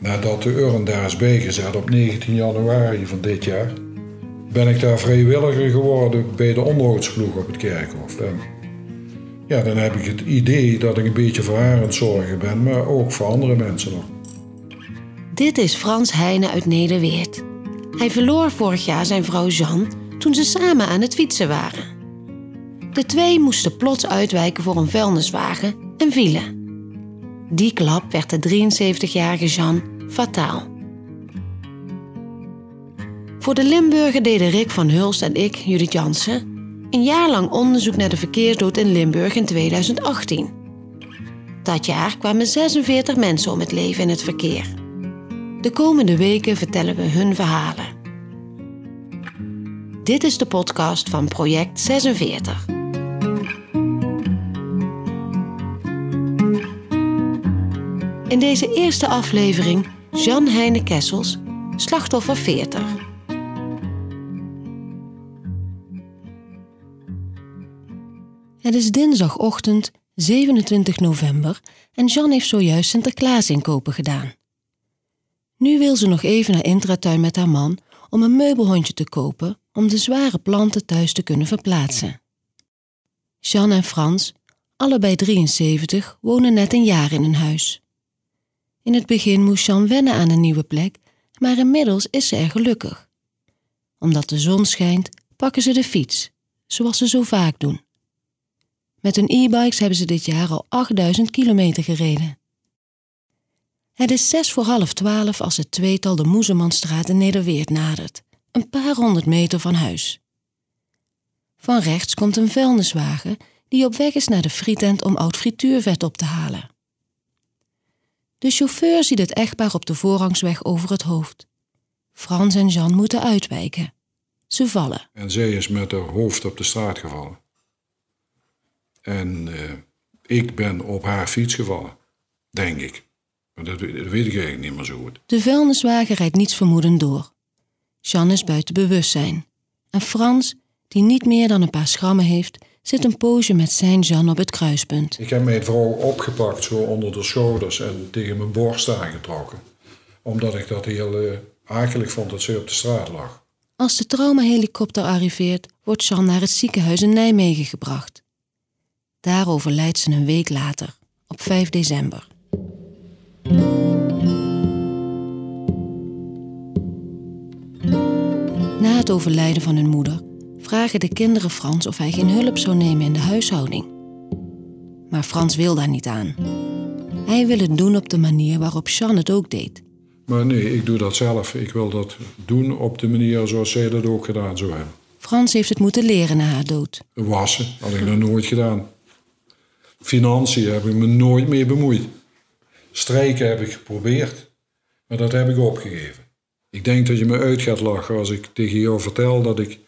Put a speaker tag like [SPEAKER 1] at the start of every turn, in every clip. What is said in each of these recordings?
[SPEAKER 1] Nadat de urn daar is bijgezet op 19 januari van dit jaar, ben ik daar vrijwilliger geworden bij de onderhoudsploeg op het kerkhof. En ja, dan heb ik het idee dat ik een beetje voor haar aan het zorgen ben, maar ook voor andere mensen nog.
[SPEAKER 2] Dit is Frans Heijnen uit Nederweert. Hij verloor vorig jaar zijn vrouw Jeanne toen ze samen aan het fietsen waren. De twee moesten plots uitwijken voor een vuilniswagen en vielen. Die klap werd de 73-jarige Jeanne fataal. Voor de Limburger deden Rick van Hulst en ik, Judith Jansen, een jaar lang onderzoek naar de verkeersdood in Limburg in 2018. Dat jaar kwamen 46 mensen om het leven in het verkeer. De komende weken vertellen we hun verhalen. Dit is de podcast van Project 46. In deze eerste aflevering Jan Heine Kessels, slachtoffer 40. Het is dinsdagochtend 27 november en Jan heeft zojuist Sinterklaas inkopen gedaan. Nu wil ze nog even naar Intratuin met haar man om een meubelhondje te kopen om de zware planten thuis te kunnen verplaatsen. Jean en Frans, allebei 73, wonen net een jaar in een huis. In het begin moest Jean wennen aan een nieuwe plek, maar inmiddels is ze er gelukkig. Omdat de zon schijnt, pakken ze de fiets, zoals ze zo vaak doen. Met hun e-bikes hebben ze dit jaar al 8000 kilometer gereden. Het is zes voor half twaalf als het tweetal de Moezemanstraat in Nederweert nadert, een paar honderd meter van huis. Van rechts komt een vuilniswagen die op weg is naar de frietent om oud frituurvet op te halen. De chauffeur ziet het echtpaar op de voorrangsweg over het hoofd. Frans en Jean moeten uitwijken. Ze vallen.
[SPEAKER 1] En zij is met haar hoofd op de straat gevallen. En uh, ik ben op haar fiets gevallen, denk ik. Maar dat, dat, weet ik eigenlijk niet meer zo goed.
[SPEAKER 2] De vuilniswagen rijdt niets vermoedend door. Jean is buiten bewustzijn. En Frans, die niet meer dan een paar schrammen heeft, zit een poosje met zijn Jean op het kruispunt.
[SPEAKER 1] Ik heb mijn vrouw opgepakt, zo onder de schouders en tegen mijn borst aangetrokken. Omdat ik dat heel uh, akelig vond dat ze op de straat lag.
[SPEAKER 2] Als de traumahelikopter arriveert, wordt Jean naar het ziekenhuis in Nijmegen gebracht. Daar overlijdt ze een week later, op 5 december. Na het overlijden van hun moeder vragen de kinderen Frans of hij geen hulp zou nemen in de huishouding. Maar Frans wil daar niet aan. Hij wil het doen op de manier waarop Jean het ook deed.
[SPEAKER 1] Maar nee, ik doe dat zelf. Ik wil dat doen op de manier zoals zij dat ook gedaan zou hebben.
[SPEAKER 2] Frans heeft het moeten leren na haar dood.
[SPEAKER 1] Wassen had ik nog nooit gedaan. Financiën heb ik me nooit mee bemoeid. Strijken heb ik geprobeerd, maar dat heb ik opgegeven. Ik denk dat je me uit gaat lachen als ik tegen jou vertel dat ik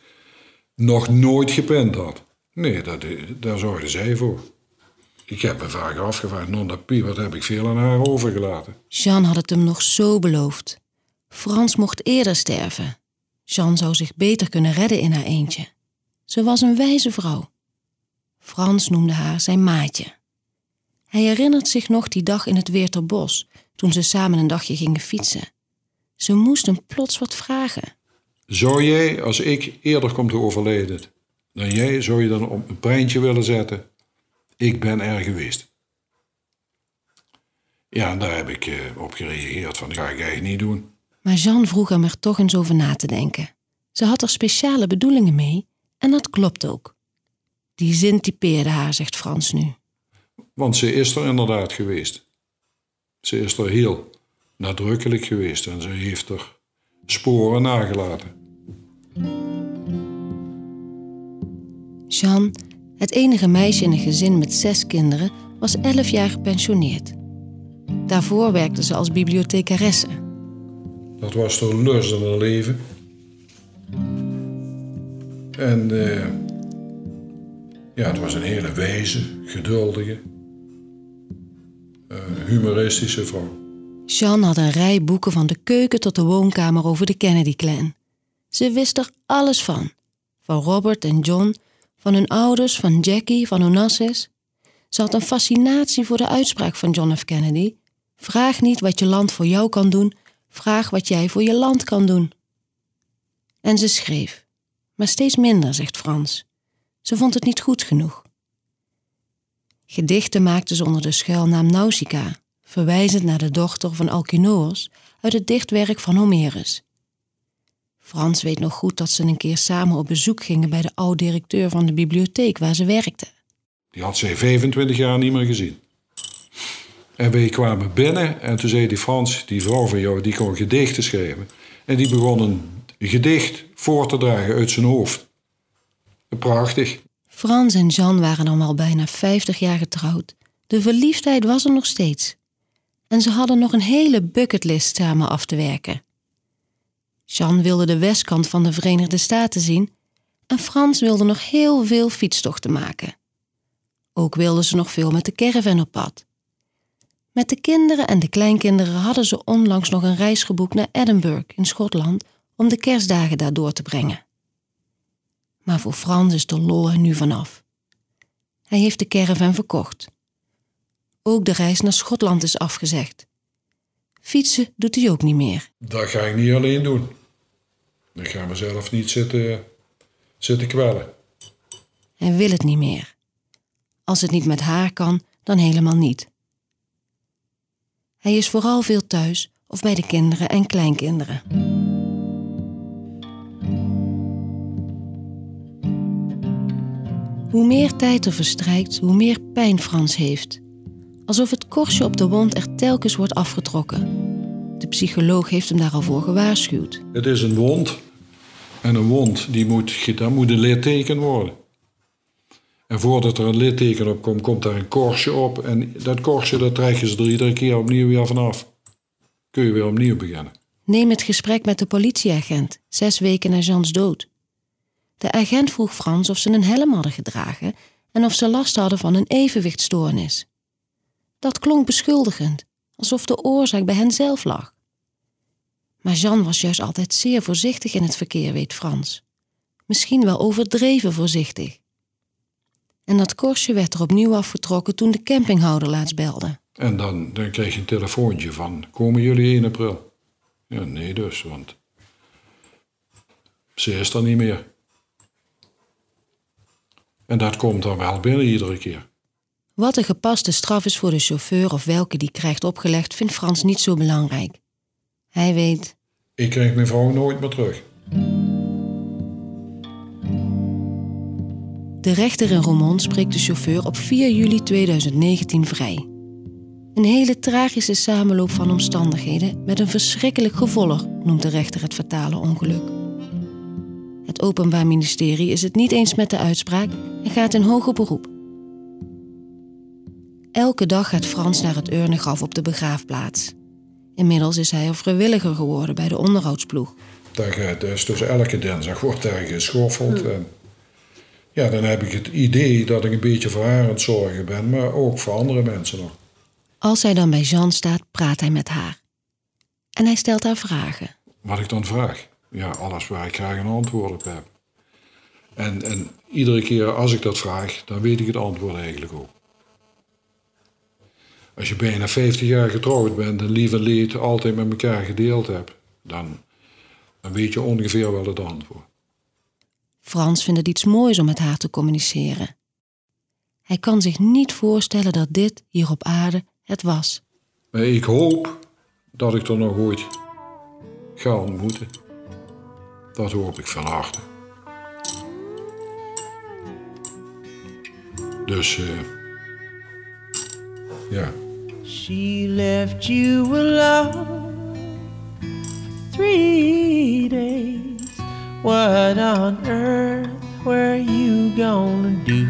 [SPEAKER 1] nog nooit gepend had. Nee, dat, daar zorgde zij voor. Ik heb me vaak afgevraagd, Nonda Pie, wat heb ik veel aan haar overgelaten?
[SPEAKER 2] Jean had het hem nog zo beloofd. Frans mocht eerder sterven. Jean zou zich beter kunnen redden in haar eentje. Ze was een wijze vrouw. Frans noemde haar zijn maatje. Hij herinnert zich nog die dag in het Weerterbos, toen ze samen een dagje gingen fietsen. Ze moest hem plots wat vragen.
[SPEAKER 1] Zou jij, als ik eerder kom te overlijden dan jij, zou je dan op een prijntje willen zetten? Ik ben er geweest. Ja, en daar heb ik uh, op gereageerd van, dat ga ik eigenlijk niet doen.
[SPEAKER 2] Maar Jean vroeg hem er toch eens over na te denken. Ze had er speciale bedoelingen mee en dat klopt ook. Die zin typeerde haar, zegt Frans nu.
[SPEAKER 1] Want ze is er inderdaad geweest. Ze is er heel nadrukkelijk geweest en ze heeft er sporen nagelaten.
[SPEAKER 2] Jean, het enige meisje in een gezin met zes kinderen, was elf jaar gepensioneerd. Daarvoor werkte ze als bibliothecaresse.
[SPEAKER 1] Dat was haar lust in haar leven. En uh, ja, het was een hele wijze, geduldige, uh, humoristische vrouw.
[SPEAKER 2] Jean had een rij boeken van de keuken tot de woonkamer over de Kennedy-clan. Ze wist er alles van. Van Robert en John, van hun ouders, van Jackie, van Onassis. Ze had een fascinatie voor de uitspraak van John F. Kennedy: Vraag niet wat je land voor jou kan doen, vraag wat jij voor je land kan doen. En ze schreef, maar steeds minder, zegt Frans. Ze vond het niet goed genoeg. Gedichten maakte ze onder de schuilnaam Nausicaa, verwijzend naar de dochter van Alkinoos uit het dichtwerk van Homerus. Frans weet nog goed dat ze een keer samen op bezoek gingen bij de oud-directeur van de bibliotheek waar ze werkte.
[SPEAKER 1] Die had ze 25 jaar niet meer gezien. En wij kwamen binnen en toen zei die Frans, die vrouw van jou, die kon gedichten schrijven. En die begon een gedicht voor te dragen uit zijn hoofd. Prachtig.
[SPEAKER 2] Frans en Jean waren dan al bijna 50 jaar getrouwd. De verliefdheid was er nog steeds. En ze hadden nog een hele bucketlist samen af te werken. Jean wilde de westkant van de Verenigde Staten zien en Frans wilde nog heel veel fietstochten maken. Ook wilden ze nog veel met de caravan op pad. Met de kinderen en de kleinkinderen hadden ze onlangs nog een reis geboekt naar Edinburgh in Schotland om de kerstdagen daar door te brengen. Maar voor Frans is de lol nu vanaf. Hij heeft de caravan verkocht. Ook de reis naar Schotland is afgezegd. Fietsen doet hij ook niet meer.
[SPEAKER 1] Dat ga ik niet alleen doen. Ik ga mezelf niet zitten, zitten kwellen.
[SPEAKER 2] Hij wil het niet meer. Als het niet met haar kan, dan helemaal niet. Hij is vooral veel thuis of bij de kinderen en kleinkinderen. Hoe meer tijd er verstrijkt, hoe meer pijn Frans heeft. Alsof het korstje op de wond er telkens wordt afgetrokken. De psycholoog heeft hem daar al voor gewaarschuwd.
[SPEAKER 1] Het is een wond. En een wond, die moet, daar moet een litteken worden. En voordat er een litteken op komt, komt daar een korstje op. En dat korstje, dat trekken ze er iedere keer opnieuw weer vanaf. Kun je weer opnieuw beginnen.
[SPEAKER 2] Neem het gesprek met de politieagent, zes weken na Jeans dood. De agent vroeg Frans of ze een helm hadden gedragen en of ze last hadden van een evenwichtstoornis. Dat klonk beschuldigend, alsof de oorzaak bij hen zelf lag. Maar Jean was juist altijd zeer voorzichtig in het verkeer, weet Frans. Misschien wel overdreven voorzichtig. En dat korstje werd er opnieuw afgetrokken toen de campinghouder laatst belde.
[SPEAKER 1] En dan, dan kreeg je een telefoontje van, komen jullie 1 april? Ja, nee dus, want ze is er niet meer. En dat komt dan wel binnen iedere keer.
[SPEAKER 2] Wat een gepaste straf is voor de chauffeur of welke die krijgt opgelegd, vindt Frans niet zo belangrijk. Hij weet.
[SPEAKER 1] Ik krijg mijn vrouw nooit meer terug.
[SPEAKER 2] De rechter in Roermond spreekt de chauffeur op 4 juli 2019 vrij. Een hele tragische samenloop van omstandigheden met een verschrikkelijk gevolg, noemt de rechter het fatale ongeluk. Het Openbaar Ministerie is het niet eens met de uitspraak en gaat in hoger beroep. Elke dag gaat Frans naar het urnengraf op de begraafplaats. Inmiddels is hij een vrijwilliger geworden bij de onderhoudsploeg.
[SPEAKER 1] Daar gaat, dus, dus elke dinsdag wordt daar geschoffeld. En ja, dan heb ik het idee dat ik een beetje voor haar aan het zorgen ben, maar ook voor andere mensen nog.
[SPEAKER 2] Als hij dan bij Jean staat, praat hij met haar. En hij stelt haar vragen.
[SPEAKER 1] Wat ik dan vraag? Ja, alles waar ik graag een antwoord op heb. En, en iedere keer als ik dat vraag, dan weet ik het antwoord eigenlijk ook. Als je bijna 50 jaar getrouwd bent en lief en leed altijd met elkaar gedeeld hebt, dan, dan weet je ongeveer wel het antwoord.
[SPEAKER 2] Frans vindt het iets moois om met haar te communiceren. Hij kan zich niet voorstellen dat dit hier op aarde het was.
[SPEAKER 1] Maar ik hoop dat ik er nog ooit ga ontmoeten. Dat hoop ik van harte. Dus, uh, ja.
[SPEAKER 3] She left you alone for three days. What on earth were you gonna do?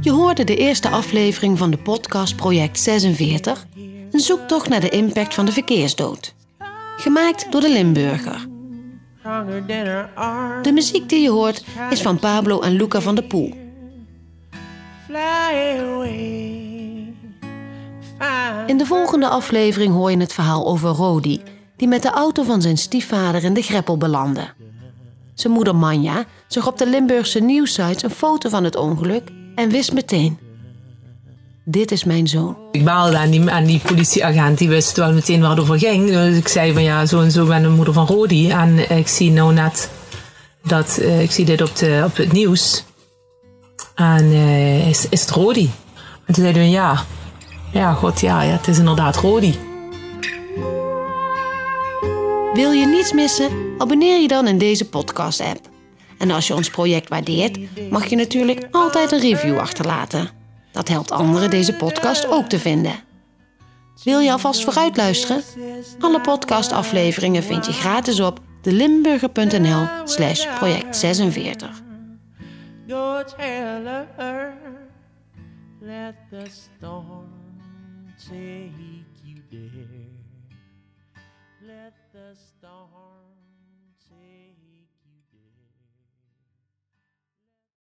[SPEAKER 2] Je hoorde de eerste aflevering van de podcast Project 46, een zoektocht naar de impact van de verkeersdood. Gemaakt door de Limburger. De muziek die je hoort is van Pablo en Luca van der Poel. In de volgende aflevering hoor je het verhaal over Rodi, die met de auto van zijn stiefvader in de greppel belandde. Zijn moeder Manja zag op de Limburgse nieuwsites een foto van het ongeluk en wist meteen. dit is mijn zoon.
[SPEAKER 4] Ik baalde aan die, aan die politieagent, die wist wel meteen waar het over ging. Dus ik zei van ja, zo en zo ben de moeder van Rodi. En ik zie nou net dat, eh, ik zie dit op, de, op het nieuws. En eh, is, is het Rodi? En toen zeiden we ja, ja god ja, ja het is inderdaad Rodi.
[SPEAKER 2] Wil je niets missen? Abonneer je dan in deze podcast-app. En als je ons project waardeert, mag je natuurlijk altijd een review achterlaten. Dat helpt anderen deze podcast ook te vinden. Wil je alvast vooruit luisteren? Alle podcastafleveringen vind je gratis op delimburger.nl slash project 46.
[SPEAKER 3] Go tell her, let the storm take you there. Let the storm